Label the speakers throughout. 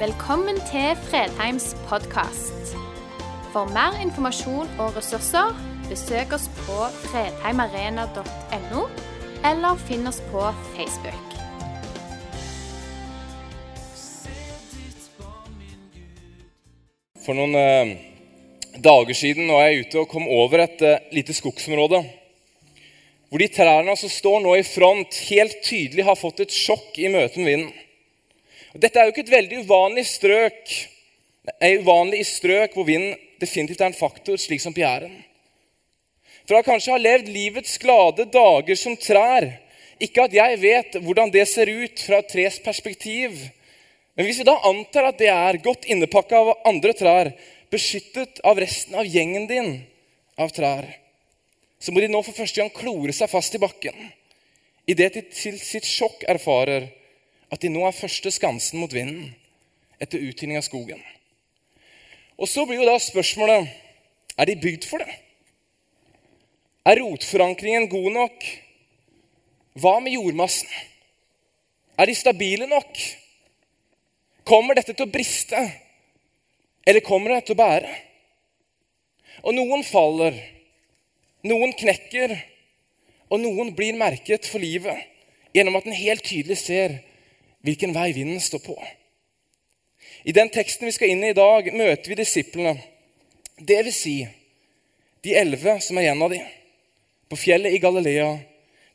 Speaker 1: Velkommen til Fredheims podkast. For mer informasjon og ressurser, besøk oss på fredheimarena.no, eller finn oss på Facebook.
Speaker 2: For noen eh, dager siden var jeg ute og kom over et eh, lite skogsområde. Hvor de trærne som står nå i front, helt tydelig har fått et sjokk i møte med vinden. Dette er jo ikke et veldig uvanlig strøk, er uvanlig i strøk hvor vinden definitivt er en faktor, slik som på Jæren. Fra kanskje å ha levd livets glade dager som trær, ikke at jeg vet hvordan det ser ut fra et tres perspektiv, men hvis vi da antar at det er godt innepakka av andre trær, beskyttet av resten av gjengen din av trær, så må de nå for første gang klore seg fast i bakken. Idet de til sitt sjokk erfarer at de nå er første skansen mot vinden etter uttynning av skogen. Og så blir jo da spørsmålet er de bygd for det. Er rotforankringen god nok? Hva med jordmassen? Er de stabile nok? Kommer dette til å briste, eller kommer det til å bære? Og noen faller, noen knekker, og noen blir merket for livet gjennom at en helt tydelig ser hvilken vei vinden står på. I den teksten vi skal inn i i dag, møter vi disiplene. Det vil si de elleve som er igjen av dem, på fjellet i Galilea,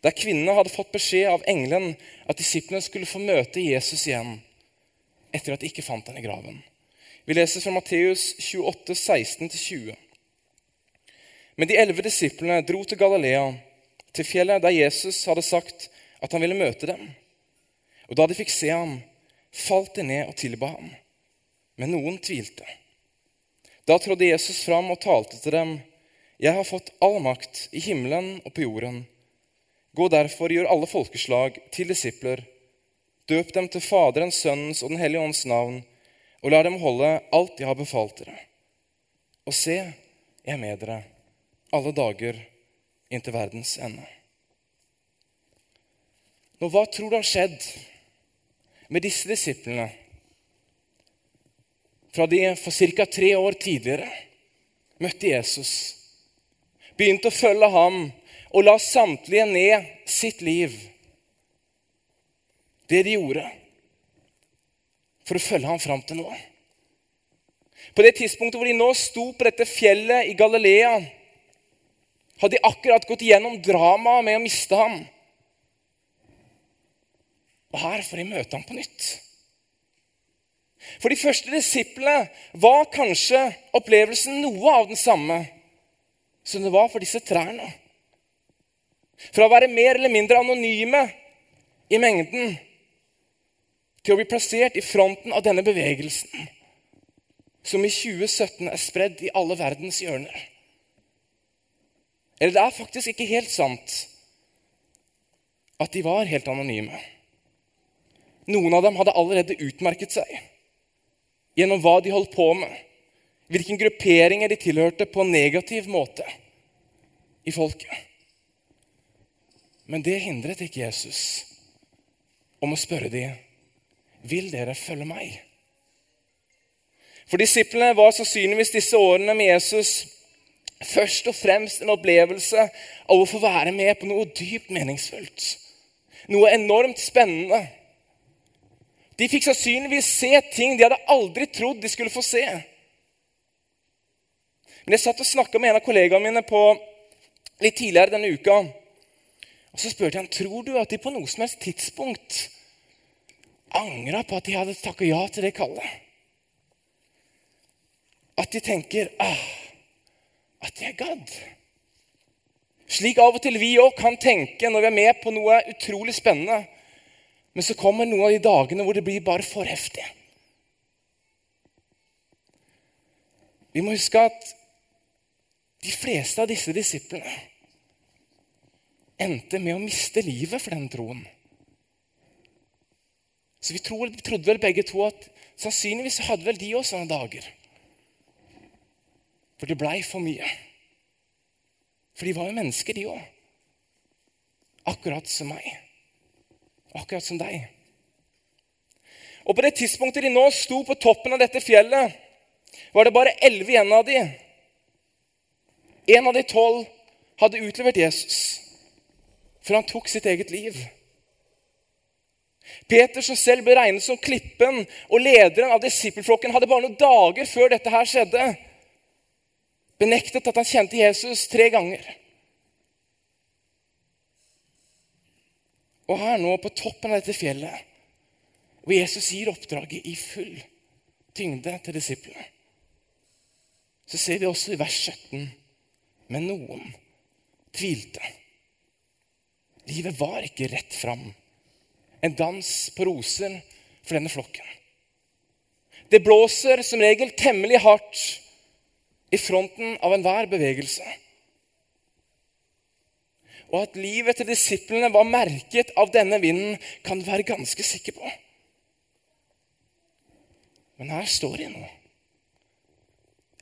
Speaker 2: der kvinnene hadde fått beskjed av engelen at disiplene skulle få møte Jesus igjen etter at de ikke fant ham i graven. Vi leser fra Matteus 28, 16-20. Men de elleve disiplene dro til Galilea, til fjellet der Jesus hadde sagt at han ville møte dem. Og da de fikk se ham, falt de ned og tilba ham. Men noen tvilte. Da trådde Jesus fram og talte til dem. Jeg har fått all makt i himmelen og på jorden. Gå derfor gjør alle folkeslag til disipler. Døp dem til Faderens, Sønnens og Den hellige ånds navn, og lær dem holde alt jeg har befalt dere. Og se, jeg er med dere alle dager inntil verdens ende. Nå, hva tror du har skjedd med disse disiplene fra de for ca. tre år tidligere møtte Jesus, begynte å følge ham og la samtlige ned sitt liv? Det de gjorde for å følge ham fram til nå. På det tidspunktet hvor de nå sto på dette fjellet i Galilea, hadde de akkurat gått igjennom dramaet med å miste ham. Og her får de møte ham på nytt. For de første disiplene var kanskje opplevelsen noe av den samme som det var for disse trærne. Fra å være mer eller mindre anonyme i mengden til å bli plassert i fronten av denne bevegelsen, som i 2017 er spredd i alle verdens hjørner. Eller det er faktisk ikke helt sant at de var helt anonyme. Noen av dem hadde allerede utmerket seg gjennom hva de holdt på med, hvilken grupperinger de tilhørte på en negativ måte i folket. Men det hindret ikke Jesus om å spørre dem vil dere følge meg. For disiplene var sannsynligvis disse årene med Jesus først og fremst en opplevelse av å få være med på noe dypt meningsfullt. Noe enormt spennende de fikk sannsynligvis se ting de hadde aldri trodd de skulle få se. Men Jeg satt og snakka med en av kollegaene mine på, litt tidligere denne uka. Og Så spurte jeg han, tror du at de på noe som helst tidspunkt angra på at de hadde takka ja til det kallet. At de tenker ah, at er gadd. Slik av og til vi òg kan tenke når vi er med på noe utrolig spennende. Men så kommer noen av de dagene hvor det blir bare for heftig. Vi må huske at de fleste av disse disiplene endte med å miste livet for den troen. Så vi trodde vel begge to at sannsynligvis hadde vel de òg sånne dager. For det blei for mye. For de var jo mennesker, de òg. Akkurat som meg akkurat som deg. Og på det tidspunktet de nå sto på toppen av dette fjellet, var det bare elleve igjen av de. En av de tolv hadde utlevert Jesus, for han tok sitt eget liv. Peter, som selv ble regnet som klippen og lederen av disippelflokken, hadde bare noen dager før dette her skjedde, benektet at han kjente Jesus tre ganger. Og her nå, på toppen av dette fjellet, hvor Jesus gir oppdraget i full tyngde til disiplene, så ser vi også i vers 17 men noen tvilte. Livet var ikke rett fram. En dans på roser for denne flokken. Det blåser som regel temmelig hardt i fronten av enhver bevegelse. Og at livet til disiplene var merket av denne vinden, kan du være ganske sikker på. Men her står de nå.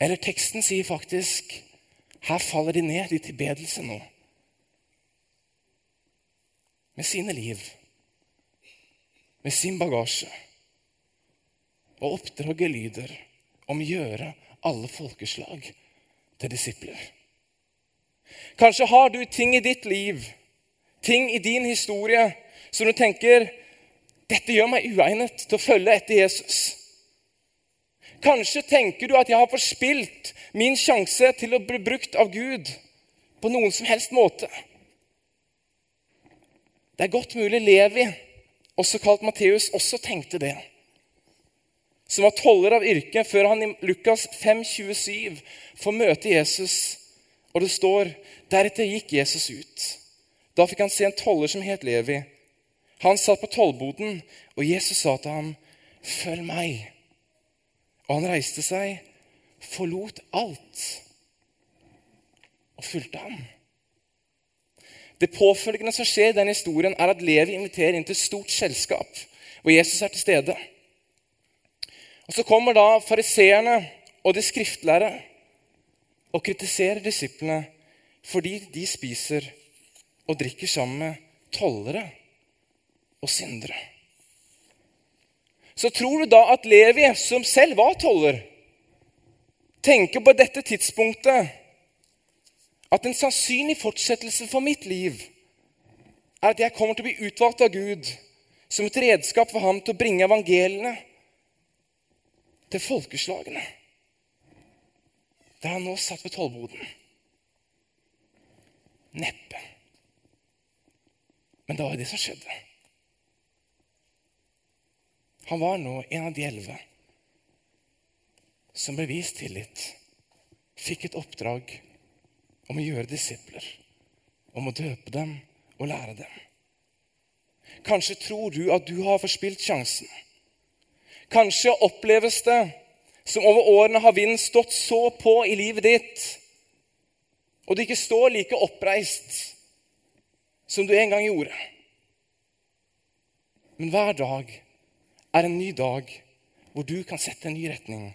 Speaker 2: Eller teksten sier faktisk her faller de ned i tilbedelse nå. Med sine liv, med sin bagasje. Og oppdraget lyder om å gjøre alle folkeslag til disipler. Kanskje har du ting i ditt liv, ting i din historie, som du tenker dette gjør meg uegnet til å følge etter Jesus. Kanskje tenker du at jeg har forspilt min sjanse til å bli brukt av Gud på noen som helst måte. Det er godt mulig Levi, også kalt Matteus, også tenkte det. Som var toller av yrke før han i Lukas 5,27 får møte Jesus. Og det står deretter gikk Jesus ut. Da fikk han se en toller som het Levi. Han satt på tollboden, og Jesus sa til ham, 'Følg meg.' Og han reiste seg, forlot alt og fulgte ham. Det påfølgende som skjer i den historien, er at Levi inviterer inn til stort selskap, hvor Jesus er til stede. Og Så kommer da fariseerne og de skriftlærde og kritiserer disiplene fordi de spiser og drikker sammen med tollere og syndere så tror du da at Levi, som selv var toller, tenker på dette tidspunktet at en sannsynlig fortsettelse for mitt liv er at jeg kommer til å bli utvalgt av Gud som et redskap for ham til å bringe evangeliene til folkeslagene. Der han nå satt ved tollboden. Neppe. Men det var det som skjedde. Han var nå en av de elleve som ble vist tillit, fikk et oppdrag om å gjøre disipler, om å døpe dem og lære dem. Kanskje tror du at du har forspilt sjansen. Kanskje oppleves det som over årene har vinden stått så på i livet ditt, og du ikke står like oppreist som du en gang gjorde. Men hver dag er en ny dag hvor du kan sette en ny retning.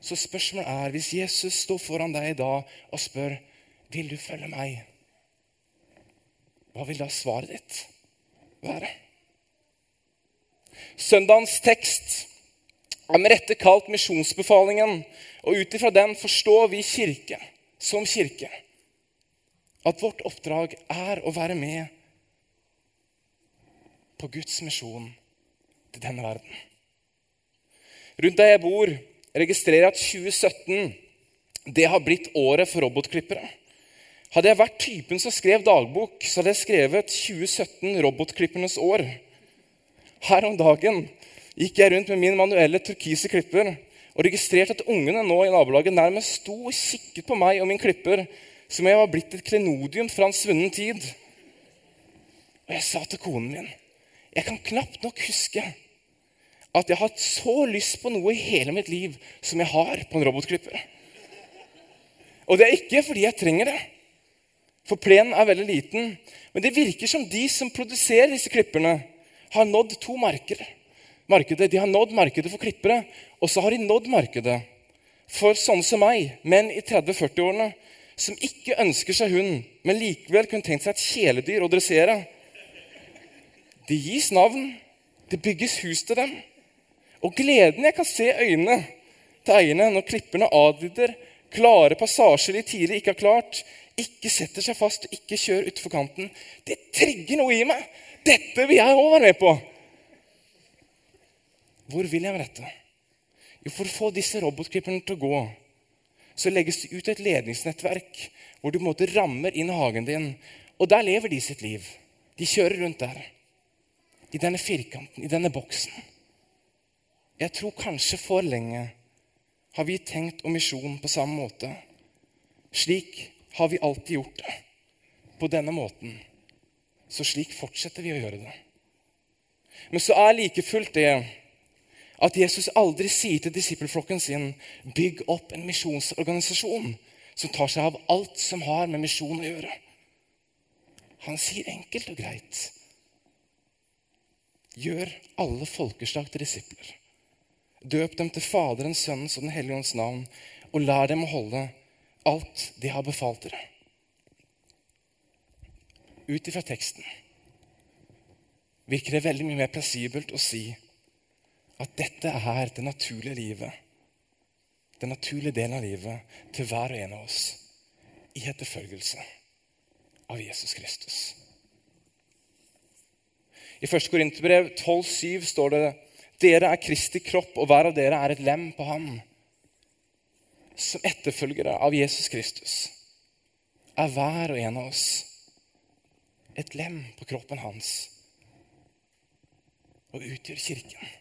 Speaker 2: Så spørsmålet er, hvis Jesus står foran deg i dag og spør vil du følge meg, hva vil da svaret ditt være? Søndagens tekst er med rette kalt misjonsbefalingen, og ut ifra den forstår vi kirke, som kirke, at vårt oppdrag er å være med på Guds misjon til denne verden. Rundt der jeg bor, registrerer jeg at 2017 det har blitt året for robotklippere. Hadde jeg vært typen som skrev dagbok, så hadde jeg skrevet 2017 robotklippernes år. Her om dagen gikk jeg rundt med min manuelle turkise klipper og registrerte at ungene nå i nabolaget nærmest sto og kikket på meg og min klipper som om jeg var blitt et klenodium fra en svunnen tid. Og jeg sa til konen min jeg kan knapt nok huske at jeg har hatt så lyst på noe i hele mitt liv som jeg har på en robotklipper. Og det er ikke fordi jeg trenger det, for plenen er veldig liten. Men det virker som de som produserer disse klipperne, har nådd to marker. Markedet. De har nådd markedet for klippere, og så har de nådd markedet for sånne som meg, menn i 30-40-årene, som ikke ønsker seg hund, men likevel kunne tenkt seg et kjæledyr å dressere. Det gis navn, Det bygges hus til dem. Og gleden jeg kan se i øynene til eierne når klipperne adlyder klare passasjer de tidligere ikke har klart, ikke setter seg fast og ikke kjører utfor kanten, det trigger noe i meg. Dette vil jeg òg være med på. Hvor vil jeg med dette? Jo, For å få disse robotklipperne til å gå, så legges det ut et ledningsnettverk hvor du på en måte rammer inn hagen din. Og der lever de sitt liv. De kjører rundt der. I denne firkanten, i denne boksen. Jeg tror kanskje for lenge har vi tenkt om misjon på samme måte. Slik har vi alltid gjort det. På denne måten. Så slik fortsetter vi å gjøre det. Men så er like fullt det at Jesus aldri sier til disippelflokken sin bygg opp en misjonsorganisasjon som tar seg av alt som har med misjon å gjøre. Han sier enkelt og greit gjør alle folkeslag til disipler. Døp dem til Faderens, Sønnens og Den hellige ånds navn, og lær dem å holde alt de har befalt dere. Ut ifra teksten virker det veldig mye mer plassibelt å si at dette er det naturlige livet, den naturlige delen av livet til hver og en av oss i etterfølgelse av Jesus Kristus. I 1. Korinterbrev 12,7 står det dere er Kristi kropp, og hver av dere er et lem på ham. Som etterfølgere av Jesus Kristus er hver og en av oss et lem på kroppen hans og utgjør kirken.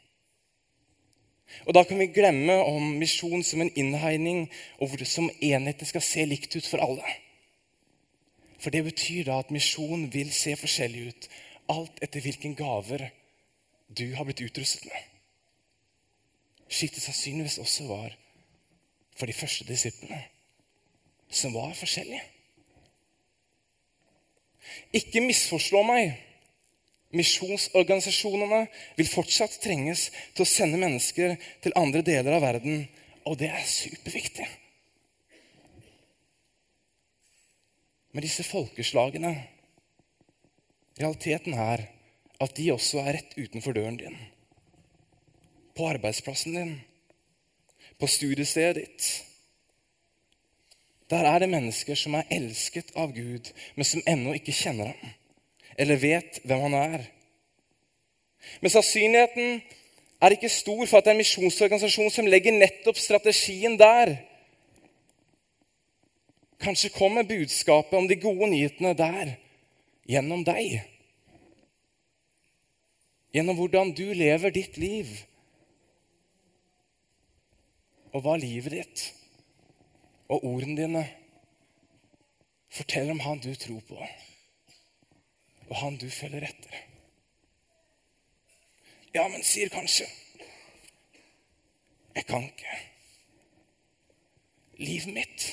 Speaker 2: Og Da kan vi glemme om misjon som en innhegning, og hvor det som enheten skal se likt ut for alle. For det betyr da at misjon vil se forskjellig ut, alt etter hvilken gaver du har blitt utrustet med. Slik det sannsynligvis også var for de første disiplene, som var forskjellige. Ikke misforstå meg. Misjonsorganisasjonene vil fortsatt trenges til å sende mennesker til andre deler av verden, og det er superviktig. Men disse folkeslagene Realiteten er at de også er rett utenfor døren din. På arbeidsplassen din, på studiestedet ditt. Der er det mennesker som er elsket av Gud, men som ennå ikke kjenner ham eller vet hvem han er. Men sannsynligheten er ikke stor for at det er en misjonsorganisasjon som legger nettopp strategien der. Kanskje kommer budskapet om de gode nyhetene der gjennom deg. Gjennom hvordan du lever ditt liv. Og hva livet ditt og ordene dine forteller om han du tror på, og han du følger etter. Ja, men sier kanskje Jeg kan ikke. Livet mitt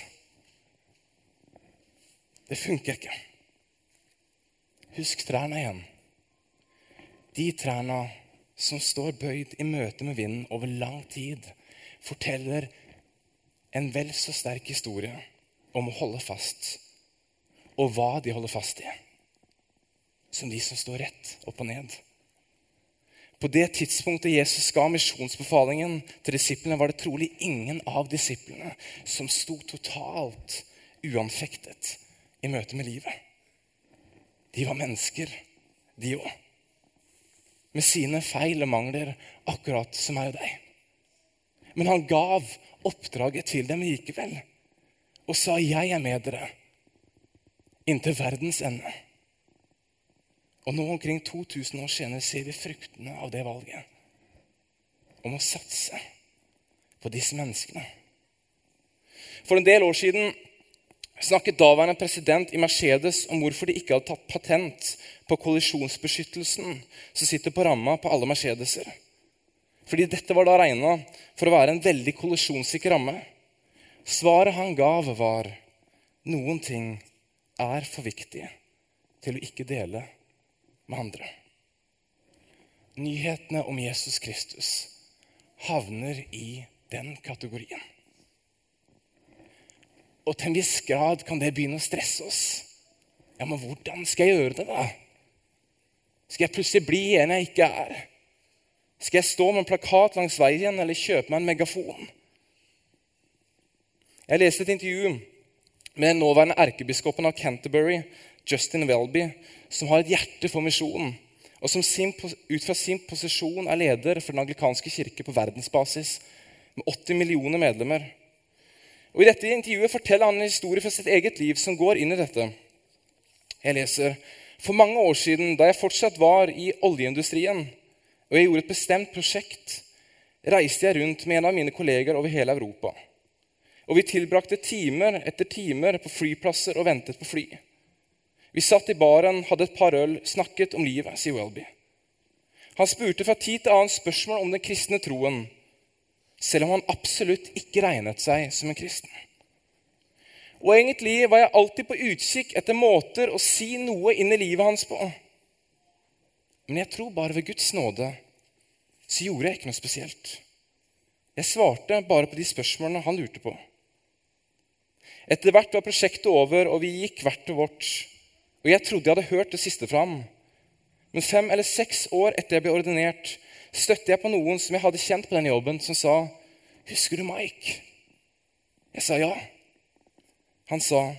Speaker 2: Det funker ikke. Husk trærne igjen. De trærne som står bøyd i møte med vinden over lang tid, forteller en vel så sterk historie om å holde fast, og hva de holder fast i, som de som står rett opp og ned. På det tidspunktet Jesus ga misjonsbefalingen til disiplene, var det trolig ingen av disiplene som sto totalt uanfektet i møte med livet. De var mennesker, de òg. Med sine feil og mangler, akkurat som meg og deg. Men han gav oppdraget til dem likevel og sa, 'Jeg er med dere inntil verdens ende'. Og nå omkring 2000 år senere ser vi fruktene av det valget. Om å satse på disse menneskene. For en del år siden snakket daværende president i Mercedes om hvorfor de ikke hadde tatt patent på kollisjonsbeskyttelsen som sitter på ramma på alle Mercedeser. Fordi dette var da regna for å være en veldig kollisjonssikker ramme. Svaret han gav, var noen ting er for viktige til å ikke dele med andre. Nyhetene om Jesus Kristus havner i den kategorien. Og til en viss grad kan det begynne å stresse oss. Ja, men hvordan skal jeg gjøre det, da? Skal jeg plutselig bli en jeg ikke er? Skal jeg stå med en plakat langs veien eller kjøpe meg en megafon? Jeg leste et intervju med den nåværende erkebiskopen av Canterbury, Justin Welby, som har et hjerte for misjonen, og som sin, ut fra sin posisjon er leder for den anglikanske kirke på verdensbasis med 80 millioner medlemmer. Og I dette intervjuet forteller han en historie fra sitt eget liv som går inn i dette. Jeg leser For mange år siden, da jeg fortsatt var i oljeindustrien, og jeg gjorde et bestemt prosjekt, reiste jeg rundt med en av mine kolleger over hele Europa. Og vi tilbrakte timer etter timer på flyplasser og ventet på fly. Vi satt i baren, hadde et par øl, snakket om livet, sier Welby. Han spurte fra tid til annen spørsmål om den kristne troen, selv om han absolutt ikke regnet seg som en kristen. Og egentlig var jeg alltid på utkikk etter måter å si noe inn i livet hans på. Men jeg tror bare ved Guds nåde så gjorde jeg ikke noe spesielt. Jeg svarte bare på de spørsmålene han lurte på. Etter hvert var prosjektet over, og vi gikk hvert til vårt. Og jeg trodde jeg hadde hørt det siste fra ham. Men fem eller seks år etter jeg ble ordinert, støtte jeg på noen som jeg hadde kjent på den jobben, som sa, 'Husker du Mike?' Jeg sa ja. Han sa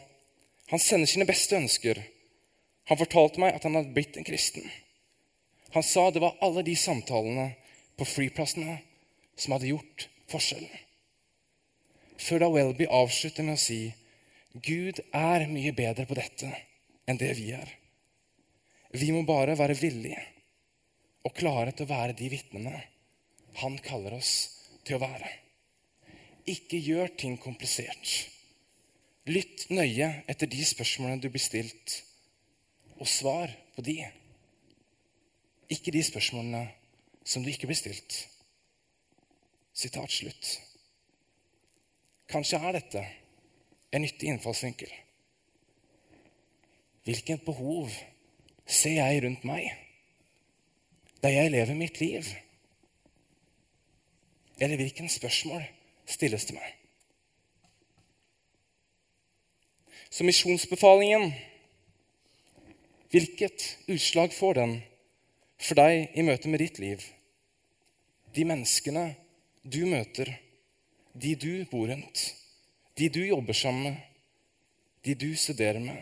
Speaker 2: han sender sine beste ønsker. Han fortalte meg at han hadde blitt en kristen. Han sa det var alle de samtalene på flyplassene som hadde gjort forskjellen. Før da Welby avslutter med å si Gud er mye bedre på dette enn det vi er. Vi må bare være villige og klare til å være de vitnene han kaller oss til å være. Ikke gjør ting komplisert. Lytt nøye etter de spørsmålene du blir stilt, og svar på de. Ikke de spørsmålene som du ikke blir stilt. Sitat slutt. Kanskje er dette en nyttig innfallsvinkel. Hvilket behov ser jeg rundt meg der jeg lever mitt liv? Eller hvilken spørsmål stilles til meg? Så misjonsbefalingen Hvilket utslag får den for deg i møte med ditt liv? De menneskene du møter, de du bor rundt, de du jobber sammen med, de du studerer med,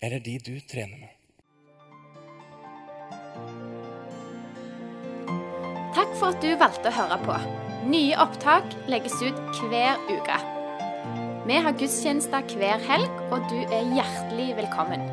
Speaker 2: eller de du trener med?
Speaker 1: Takk for at du valgte å høre på. Nye opptak legges ut hver uke. Vi har gudstjenester hver helg, og du er hjertelig velkommen.